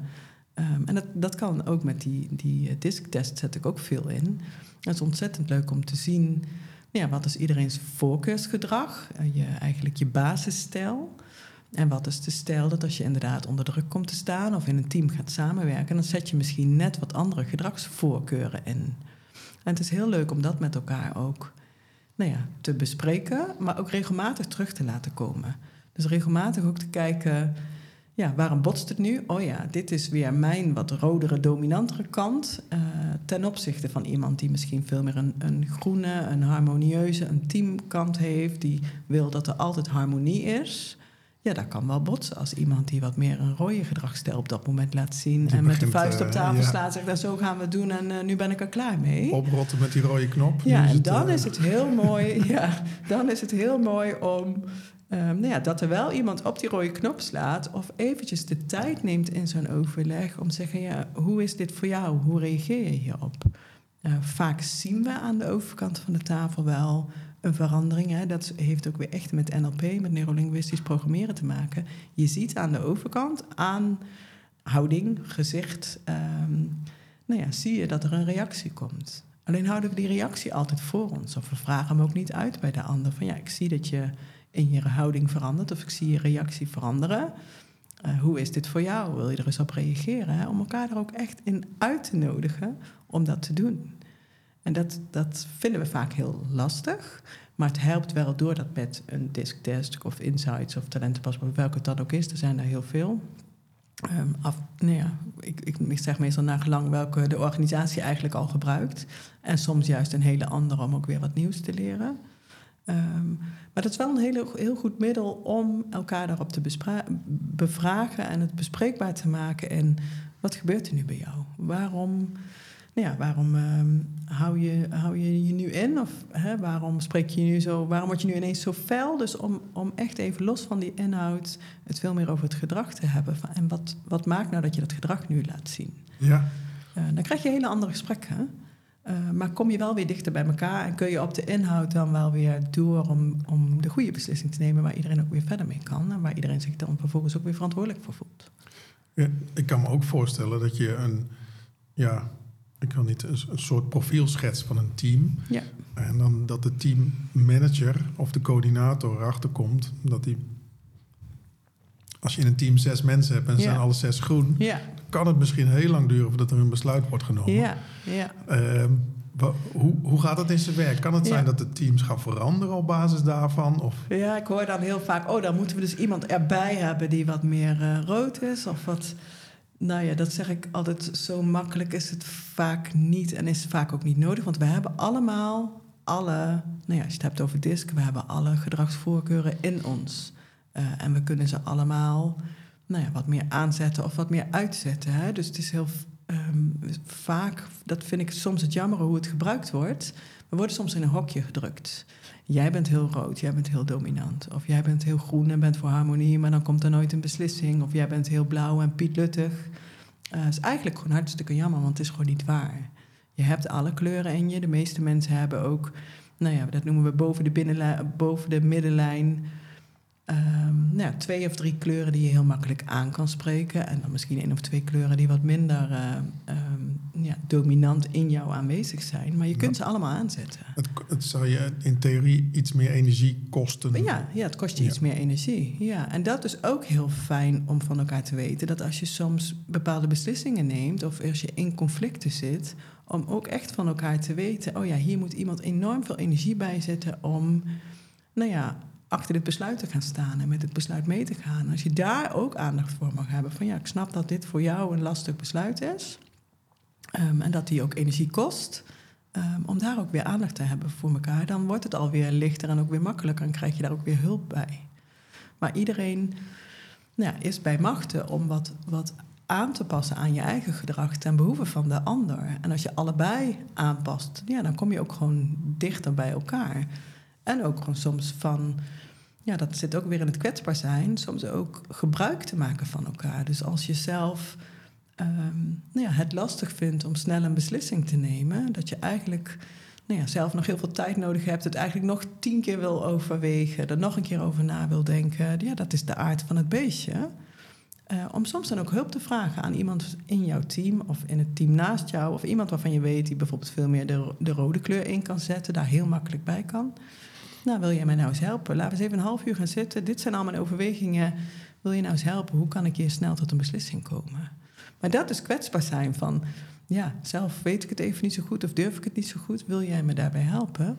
Ehm, en dat, dat kan ook met die, die eh, disktest zet ik ook veel in. Het is ontzettend leuk om te zien, ja, wat is iedereen's voorkeursgedrag? Eh, je, eigenlijk je basisstijl. En wat is de stijl dat als je inderdaad onder druk komt te staan of in een team gaat samenwerken, dan zet je misschien net wat andere gedragsvoorkeuren in. En het is heel leuk om dat met elkaar ook nou ja, te bespreken, maar ook regelmatig terug te laten komen. Dus regelmatig ook te kijken, ja, waarom botst het nu? Oh ja, dit is weer mijn wat rodere, dominantere kant. eh, ten opzichte van iemand die misschien veel meer een, een groene, een harmonieuze, een teamkant heeft. Die wil dat er altijd harmonie is. Ja, dat kan wel botsen als iemand die wat meer een rode gedragsstijl op dat moment laat zien. Die en met de vuist op eh, tafel ja. slaat, zegt, nou, zo gaan we doen en eh, nu ben ik er klaar mee. oprotten met die rode knop. Ja, en het, dan eh, is het heel mooi. Ja, dan is het heel mooi om ehm, nou ja, dat er wel iemand op die rode knop slaat of eventjes de tijd neemt in zo'n overleg om te zeggen: ja, hoe is dit voor jou? Hoe reageer je hierop? Vaak zien we aan de overkant van de tafel wel een verandering. Hè? Dat heeft ook weer echt met NLP, met neurolinguistisch programmeren te maken. Je ziet aan de overkant, aan houding, gezicht, ehm, nou ja, zie je dat er een reactie komt. Alleen houden we die reactie altijd voor ons. Of we vragen hem ook niet uit bij de ander. Van ja, ik zie dat je in je houding verandert. Of ik zie je reactie veranderen. Eh, hoe is dit voor jou? Wil je er eens op reageren? Hè? Om elkaar er ook echt in uit te nodigen om dat te doen. En dat, dat vinden we vaak heel lastig. Maar het helpt wel door dat met een disktest of insights of talentenpaspoort, welke het dan ook is. Er zijn er heel veel. Ehm, af, nou ik, ik, zeg meestal naar gelang welke de organisatie eigenlijk al gebruikt. En soms juist een hele andere om ook weer wat nieuws te leren. Ehm, maar dat is wel een hele, heel goed middel om elkaar daarop te bevragen en het bespreekbaar te maken. En wat gebeurt er nu bij jou? Waarom, nou ja, waarom ehm, hou, je, hou je je nu in? Of hè, waarom spreek je nu zo? Waarom word je nu ineens zo fel? Dus om, om echt even los van die inhoud het veel meer over het gedrag te hebben. Van, En wat, wat maakt nou dat je dat gedrag nu laat zien? Ja, dan krijg je hele andere gesprekken. Eh, maar kom je wel weer dichter bij elkaar en kun je op de inhoud dan wel weer door om, om de goede beslissing te nemen waar iedereen ook weer verder mee kan en waar iedereen zich dan vervolgens ook weer verantwoordelijk voor voelt. Ja, ik kan me ook voorstellen dat je een, ja, ik wil niet, een, een soort profiel schetst van een team. Ja. En dan dat de teammanager of de coördinator erachter komt dat die, als je in een team zes mensen hebt en ze Ja. zijn alle zes groen, Ja, kan het misschien heel lang duren voordat er een besluit wordt genomen. ja, ja. Ehm, Hoe, hoe gaat dat in zijn werk? Kan het Ja. zijn dat de teams gaan veranderen op basis daarvan? Of Ja, ik hoor dan heel vaak, oh, dan moeten we dus iemand erbij hebben die wat meer eh, rood is. Of wat. Nou ja, dat zeg ik altijd. Zo makkelijk is het vaak niet en is vaak ook niet nodig. Want we hebben allemaal alle, nou ja, als je het hebt over DISC, we hebben alle gedragsvoorkeuren in ons. Eh, en we kunnen ze allemaal, nou ja, wat meer aanzetten of wat meer uitzetten. Hè? Dus het is heel ehm, vaak, dat vind ik soms het jammer hoe het gebruikt wordt. We worden soms in een hokje gedrukt. Jij bent heel rood, jij bent heel dominant. Of jij bent heel groen en bent voor harmonie, maar dan komt er nooit een beslissing. Of jij bent heel blauw en pietluttig. Eh is eigenlijk gewoon hartstikke jammer, want het is gewoon niet waar. Je hebt alle kleuren in je. De meeste mensen hebben ook, nou ja, dat noemen we boven de, boven de middenlijn. Ehm, nou ja, twee of drie kleuren die je heel makkelijk aan kan spreken. En dan misschien één of twee kleuren die wat minder eh, ehm, ja, dominant in jou aanwezig zijn. Maar je kunt ze allemaal aanzetten. het, het zou je in theorie iets meer energie kosten? Ja, ja, het kost je Ja. iets meer energie. Ja, en dat is ook heel fijn om van elkaar te weten. Dat als je soms bepaalde beslissingen neemt of als je in conflicten zit, om ook echt van elkaar te weten: oh ja, hier moet iemand enorm veel energie bij zetten om, nou ja, achter dit besluit te gaan staan en met het besluit mee te gaan. Als je daar ook aandacht voor mag hebben, van ja, ik snap dat dit voor jou een lastig besluit is ehm, en dat die ook energie kost. Ehm, om daar ook weer aandacht te hebben voor elkaar, dan wordt het alweer lichter en ook weer makkelijker en krijg je daar ook weer hulp bij. Maar iedereen nou ja, is bij machten om wat, wat aan te passen aan je eigen gedrag ten behoeve van de ander. En als je allebei aanpast, ja, dan kom je ook gewoon dichter bij elkaar. En ook gewoon soms van, ja, dat zit ook weer in het kwetsbaar zijn, soms ook gebruik te maken van elkaar. Dus als je zelf ehm, nou ja, het lastig vindt om snel een beslissing te nemen, dat je eigenlijk nou ja, zelf nog heel veel tijd nodig hebt, het eigenlijk nog tien keer wil overwegen, er nog een keer over na wil denken, ja, dat is de aard van het beestje. Eh, om soms dan ook hulp te vragen aan iemand in jouw team of in het team naast jou, of iemand waarvan je weet die bijvoorbeeld veel meer de, de rode kleur in kan zetten, daar heel makkelijk bij kan. Nou, wil jij mij nou eens helpen? Laten we eens even een half uur gaan zitten. Dit zijn al mijn overwegingen. Wil je nou eens helpen? Hoe kan ik hier snel tot een beslissing komen? Maar dat is kwetsbaar zijn van, ja, zelf weet ik het even niet zo goed of durf ik het niet zo goed. Wil jij me daarbij helpen?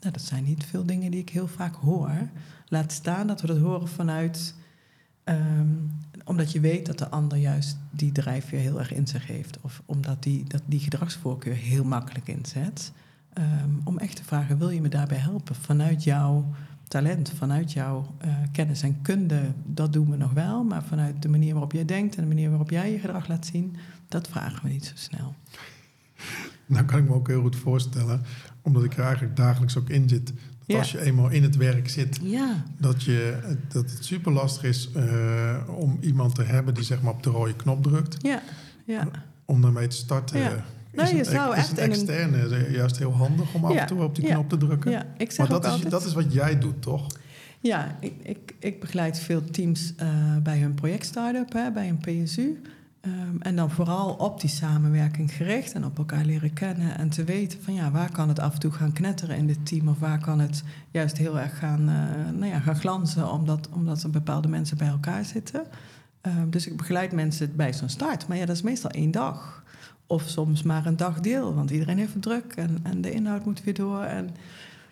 Nou, dat zijn niet veel dingen die ik heel vaak hoor. Laat staan dat we dat horen vanuit, ehm, omdat je weet dat de ander juist die drijfveer heel erg in zich heeft. Of omdat die, dat die gedragsvoorkeur heel makkelijk inzet. Ehm, om echt te vragen, wil je me daarbij helpen? Vanuit jouw talent, vanuit jouw eh, kennis en kunde, dat doen we nog wel. Maar vanuit de manier waarop jij denkt en de manier waarop jij je gedrag laat zien, dat vragen we niet zo snel. Nou kan ik me ook heel goed voorstellen, omdat ik er eigenlijk dagelijks ook in zit. Dat Ja. als je eenmaal in het werk zit, Ja, dat, je, dat het super lastig is eh, om iemand te hebben die zeg maar op de rode knop drukt. ja, ja. Om daarmee te starten. Ja. Nou, is je zou echt een externe juist heel handig om af en toe op die knop te drukken. ja. Ik zeg maar dat is, dat is wat jij doet, toch? Ja, ik, ik, ik begeleid veel teams eh, bij hun project start-up, hè, bij een PSU. Ehm, en dan vooral op die samenwerking gericht en op elkaar leren kennen en te weten van ja, waar kan het af en toe gaan knetteren in dit team of waar kan het juist heel erg gaan, eh, nou ja, gaan glanzen omdat, omdat er bepaalde mensen bij elkaar zitten. Ehm, dus ik begeleid mensen bij zo'n start. Maar ja, dat is meestal één dag. Of soms maar een dagdeel, want iedereen heeft het druk en, en de inhoud moet weer door. En,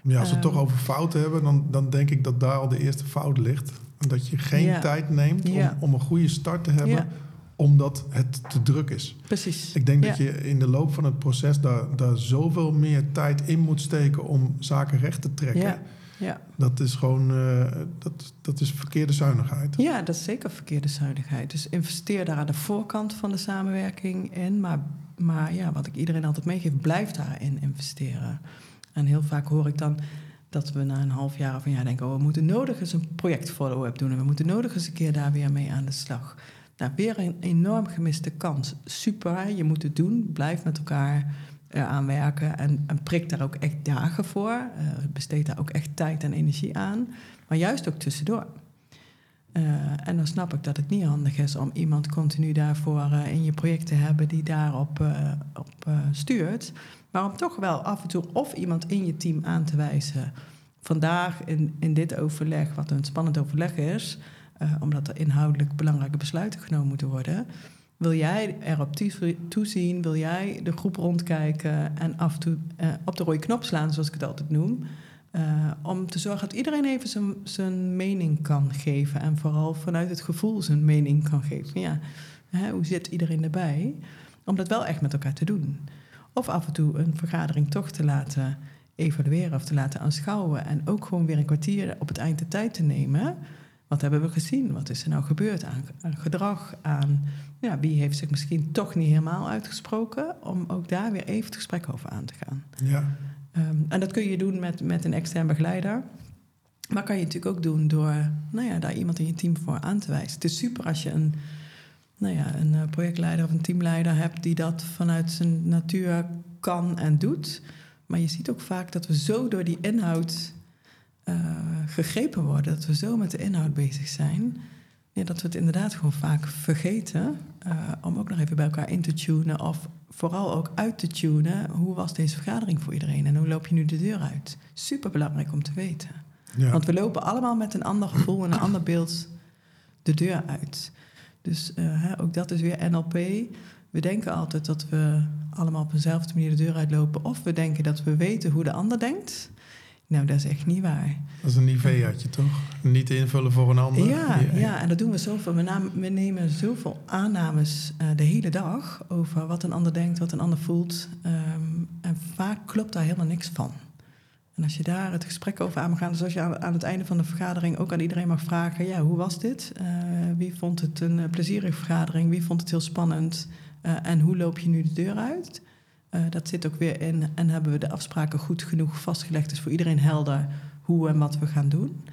Ja, als we het Ehm. toch over fouten hebben, dan, dan denk ik dat daar al de eerste fout ligt. Dat je geen tijd neemt om, een goede start te hebben, omdat het te druk is. precies. Ik denk dat je in de loop van het proces daar, daar zoveel meer tijd in moet steken om zaken recht te trekken. Ja. Dat is gewoon eh, dat, dat is verkeerde zuinigheid. Ja, dat is zeker verkeerde zuinigheid. Dus investeer daar aan de voorkant van de samenwerking in. Maar, maar ja, wat ik iedereen altijd meegeef, blijf daarin investeren. En heel vaak hoor ik dan dat we na een half jaar of een jaar denken... oh, we moeten nodig eens een project follow-up doen... en we moeten nodig eens een keer daar weer mee aan de slag. Nou, weer een enorm gemiste kans. Super, je moet het doen. Blijf met elkaar aan werken en, en prik daar ook echt dagen voor. Uh, besteed daar ook echt tijd en energie aan. Maar juist ook tussendoor. Uh, en dan snap ik dat het niet handig is om iemand continu daarvoor in je project te hebben die daarop op, stuurt. Maar om toch wel af en toe of iemand in je team aan te wijzen. Vandaag in, in dit overleg, wat een spannend overleg is, omdat er inhoudelijk belangrijke besluiten genomen moeten worden. Wil jij erop toezien? Wil jij de groep rondkijken en af en toe uh, op de rode knop slaan, zoals ik het altijd noem? Uh, om te zorgen dat iedereen even zijn, zijn mening kan geven. En vooral vanuit het gevoel zijn mening kan geven. Ja, hè, hoe zit iedereen erbij? Om dat wel echt met elkaar te doen. Of af en toe een vergadering toch te laten evalueren of te laten aanschouwen. En ook gewoon weer een kwartier op het eind de tijd te nemen. Wat hebben we gezien? Wat is er nou gebeurd aan, aan gedrag? Aan ja, wie heeft zich misschien toch niet helemaal uitgesproken? Om ook daar weer even het gesprek over aan te gaan. Ja. Ehm, en dat kun je doen met, met een extern begeleider. Maar kan je natuurlijk ook doen door nou ja, daar iemand in je team voor aan te wijzen. Het is super als je een, nou ja, een eh, projectleider of een teamleider hebt die dat vanuit zijn natuur kan en doet. Maar je ziet ook vaak dat we zo door die inhoud uh, gegrepen worden, dat we zo met de inhoud bezig zijn, ja, dat we het inderdaad gewoon vaak vergeten uh, om ook nog even bij elkaar in te tunen of vooral ook uit te tunen. Hoe was deze vergadering voor iedereen en hoe loop je nu de deur uit? Super belangrijk om te weten. Ja. Want we lopen allemaal met een ander gevoel en een ander beeld de deur uit. Dus uh, hè, ook dat is weer NLP. We denken altijd dat we allemaal op dezelfde manier de deur uitlopen. Of we denken dat we weten hoe de ander denkt. Nou, dat is echt niet waar. Dat is een niveautje, toch? Niet invullen voor een ander. Ja, ja, en dat doen we zoveel. We, nemen zoveel aannames uh, de hele dag over wat een ander denkt, wat een ander voelt. Um, en vaak klopt daar helemaal niks van. En als je daar het gesprek over aan mag gaan, zoals je aan, aan, het einde van de vergadering ook aan iedereen mag vragen: ja, hoe was dit? Uh, wie vond het een uh, plezierige vergadering? Wie vond het heel spannend? en hoe loop je nu de deur uit? Uh, dat zit ook weer in. En hebben we de afspraken goed genoeg vastgelegd? Dus voor iedereen helder hoe en wat we gaan doen.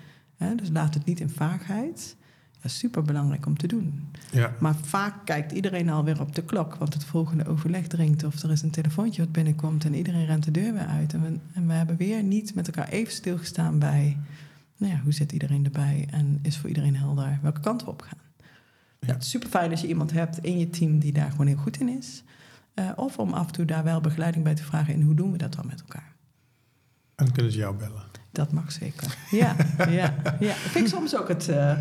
dus laat het niet in vaagheid. Dat is super belangrijk om te doen. Ja. Maar vaak kijkt iedereen alweer op de klok, want het volgende overleg dringt of er is een telefoontje wat binnenkomt en iedereen rent de deur weer uit. En we, en we hebben weer niet met elkaar even stilgestaan bij, nou ja, hoe zit iedereen erbij en is voor iedereen helder welke kant we op gaan. Ja. het is super fijn als je iemand hebt in je team die daar gewoon heel goed in is. Uh, of om af en toe daar wel begeleiding bij te vragen en hoe doen we dat dan met elkaar. En dan kunnen ze jou bellen. Dat mag zeker. Ja, ja, ja. Ik vind soms ook het. Uh,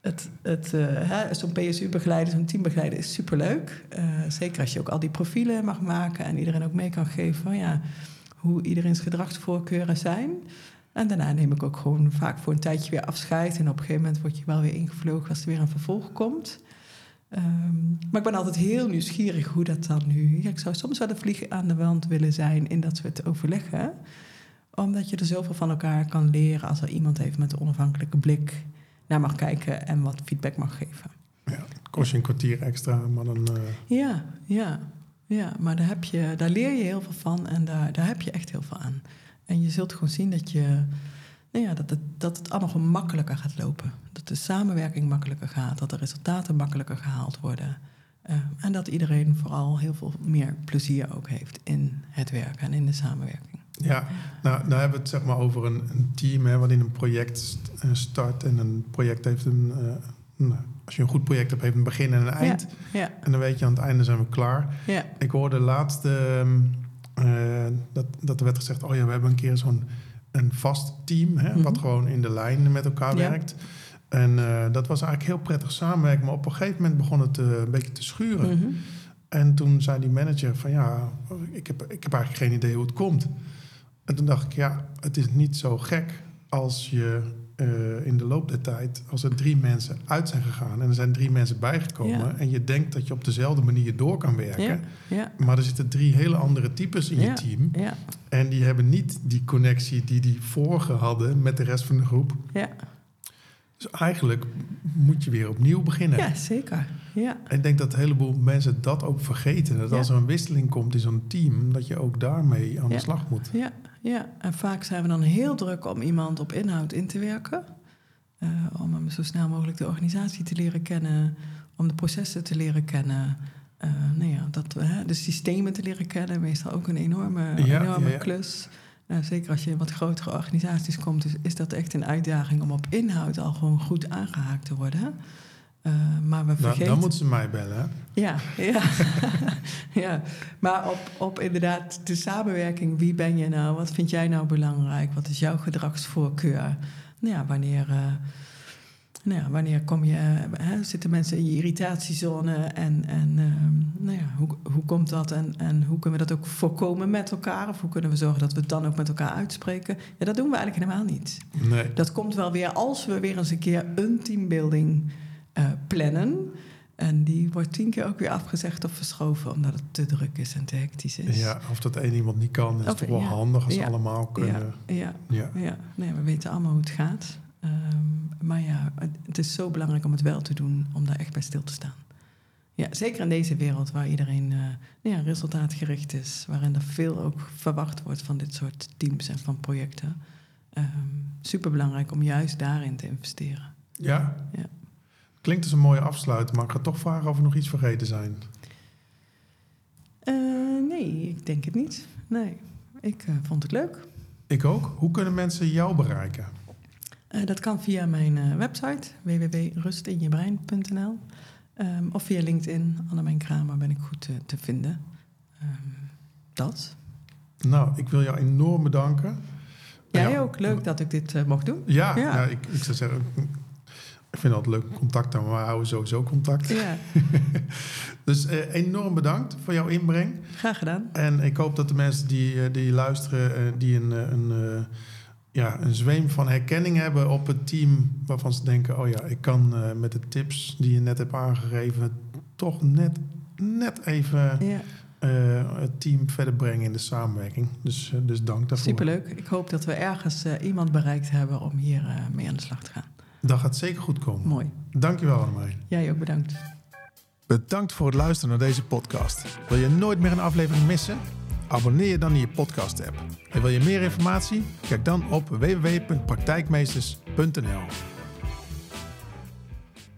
het, het uh, zo'n PSU-begeleider, zo'n teambegeleider is superleuk. Uh, zeker als je ook al die profielen mag maken en iedereen ook mee kan geven van ja, hoe iedereen's gedragsvoorkeuren zijn. En daarna neem ik ook gewoon vaak voor een tijdje weer afscheid. En op een gegeven moment word je wel weer ingevlogen als er weer een vervolg komt. Um, maar ik ben altijd heel nieuwsgierig hoe dat dan nu. Ja, ik zou soms wel de vlieg aan de wand willen zijn in dat het overleggen. Omdat je er zoveel van elkaar kan leren als er iemand heeft met een onafhankelijke blik naar mag kijken en wat feedback mag geven. Ja, het kost je een kwartier extra, maar dan. Uh... Ja, ja, ja, maar daar, heb je, daar leer je heel veel van en daar, daar heb je echt heel veel aan. En je zult gewoon zien dat je nou ja, dat, het, dat het allemaal gewoon makkelijker gaat lopen. Dat de samenwerking makkelijker gaat, dat de resultaten makkelijker gehaald worden. Uh, en dat iedereen vooral heel veel meer plezier ook heeft in het werken en in de samenwerking. Ja, nou, nou hebben we het zeg maar over een, een team hè, wat in een project eh, start. En een project heeft een. Uh, nou, als je een goed project hebt, heeft een begin en een eind. Ja, ja. En dan weet je aan het einde zijn we klaar. Ja. Ik hoorde laatst uh, dat, dat er werd gezegd: oh ja, we hebben een keer zo'n een vast team, hè, wat mhm. gewoon in de lijn met elkaar werkt. En uh, dat was eigenlijk heel prettig samenwerken. Maar op een gegeven moment begon het uh, een beetje te schuren. Mhm. En toen zei die manager van ja, ik heb, ik heb eigenlijk geen idee hoe het komt. En toen dacht ik, ja, het is niet zo gek als je uh, in de loop der tijd, als er drie mensen uit zijn gegaan en er zijn drie mensen bijgekomen en je denkt dat je op dezelfde manier door kan werken, ja. Ja. maar er zitten drie hele andere types in je team en die hebben niet die connectie die die vorige hadden met de rest van de groep. Ja. Dus eigenlijk moet je weer opnieuw beginnen. Ja, zeker. Ja. Ik denk dat een heleboel mensen dat ook vergeten. Dat als er een wisseling komt in zo'n team, dat je ook daarmee aan de slag moet. Ja, ja, en vaak zijn we dan heel druk om iemand op inhoud in te werken. Uh, om hem zo snel mogelijk de organisatie te leren kennen, om de processen te leren kennen. Uh, nou ja, dat, uh, de systemen te leren kennen, meestal ook een enorme, enorme klus. zeker als je in wat grotere organisaties komt, is, is dat echt een uitdaging om op inhoud al gewoon goed aangehaakt te worden. Uh, maar we vergeten... dan moeten ze mij bellen. Ja, ja. ja. maar op, op inderdaad de samenwerking. Wie ben je nou? Wat vind jij nou belangrijk? Wat is jouw gedragsvoorkeur? Nou ja, wanneer, uh, nou ja, wanneer kom je, hè, zitten mensen in je irritatiezone en, en ehm, nou ja, hoe, hoe komt dat en, en hoe kunnen we dat ook voorkomen met elkaar? Of hoe kunnen we zorgen dat we het dan ook met elkaar uitspreken? Ja, dat doen we eigenlijk helemaal niet. Nee. Dat komt wel weer als we weer eens een keer een teambuilding uh, plannen. En die wordt tien keer ook weer afgezegd of verschoven omdat het te druk is en te hectisch is. Ja, of dat één iemand niet kan, is of, toch wel handig als ja, ze allemaal kunnen. Ja, ja, ja. Nee, we weten allemaal hoe het gaat. Um, maar ja, het is zo belangrijk om het wel te doen, om daar echt bij stil te staan. Ja, zeker in deze wereld waar iedereen uh, ja, resultaatgericht is, waarin er veel ook verwacht wordt van dit soort teams en van projecten. Um, Super belangrijk om juist daarin te investeren. Ja. Klinkt als een mooie afsluiting, maar ik ga toch vragen of er nog iets vergeten zijn. Uh, nee, ik denk het niet. Nee, ik uh, vond het leuk. Ik ook. Hoe kunnen mensen jou bereiken? Uh, dat kan via mijn website www.rustinjebrein.nl um, of via LinkedIn. Annemijn Kramer ben ik goed te vinden. Um, dat. Nou, ik wil jou enorm bedanken. Jij ja, ook. Leuk dat ik dit mocht doen. Ja, ja. ja ik, ik, zou zeggen... Ik vind het altijd leuk contact maar we houden sowieso contact. Ja. dus enorm bedankt voor jouw inbreng. Graag gedaan. En ik hoop dat de mensen die, die luisteren, die een... een ja, een zweem van herkenning hebben op het team waarvan ze denken: oh ja, ik kan met de tips die je net hebt aangegeven, toch net, net even ja. uh, het team verder brengen in de samenwerking. Dus, uh, dus dank daarvoor. Superleuk. Ik hoop dat we ergens iemand bereikt hebben om hier mee aan de slag te gaan. Dat gaat zeker goed komen. Mooi. Dankjewel, Annemijn. Jij ook bedankt. Bedankt voor het luisteren naar deze podcast. Wil je nooit meer een aflevering missen? Abonneer je dan in je podcast-app. En wil je meer informatie? Kijk dan op www.praktijkmeesters.nl.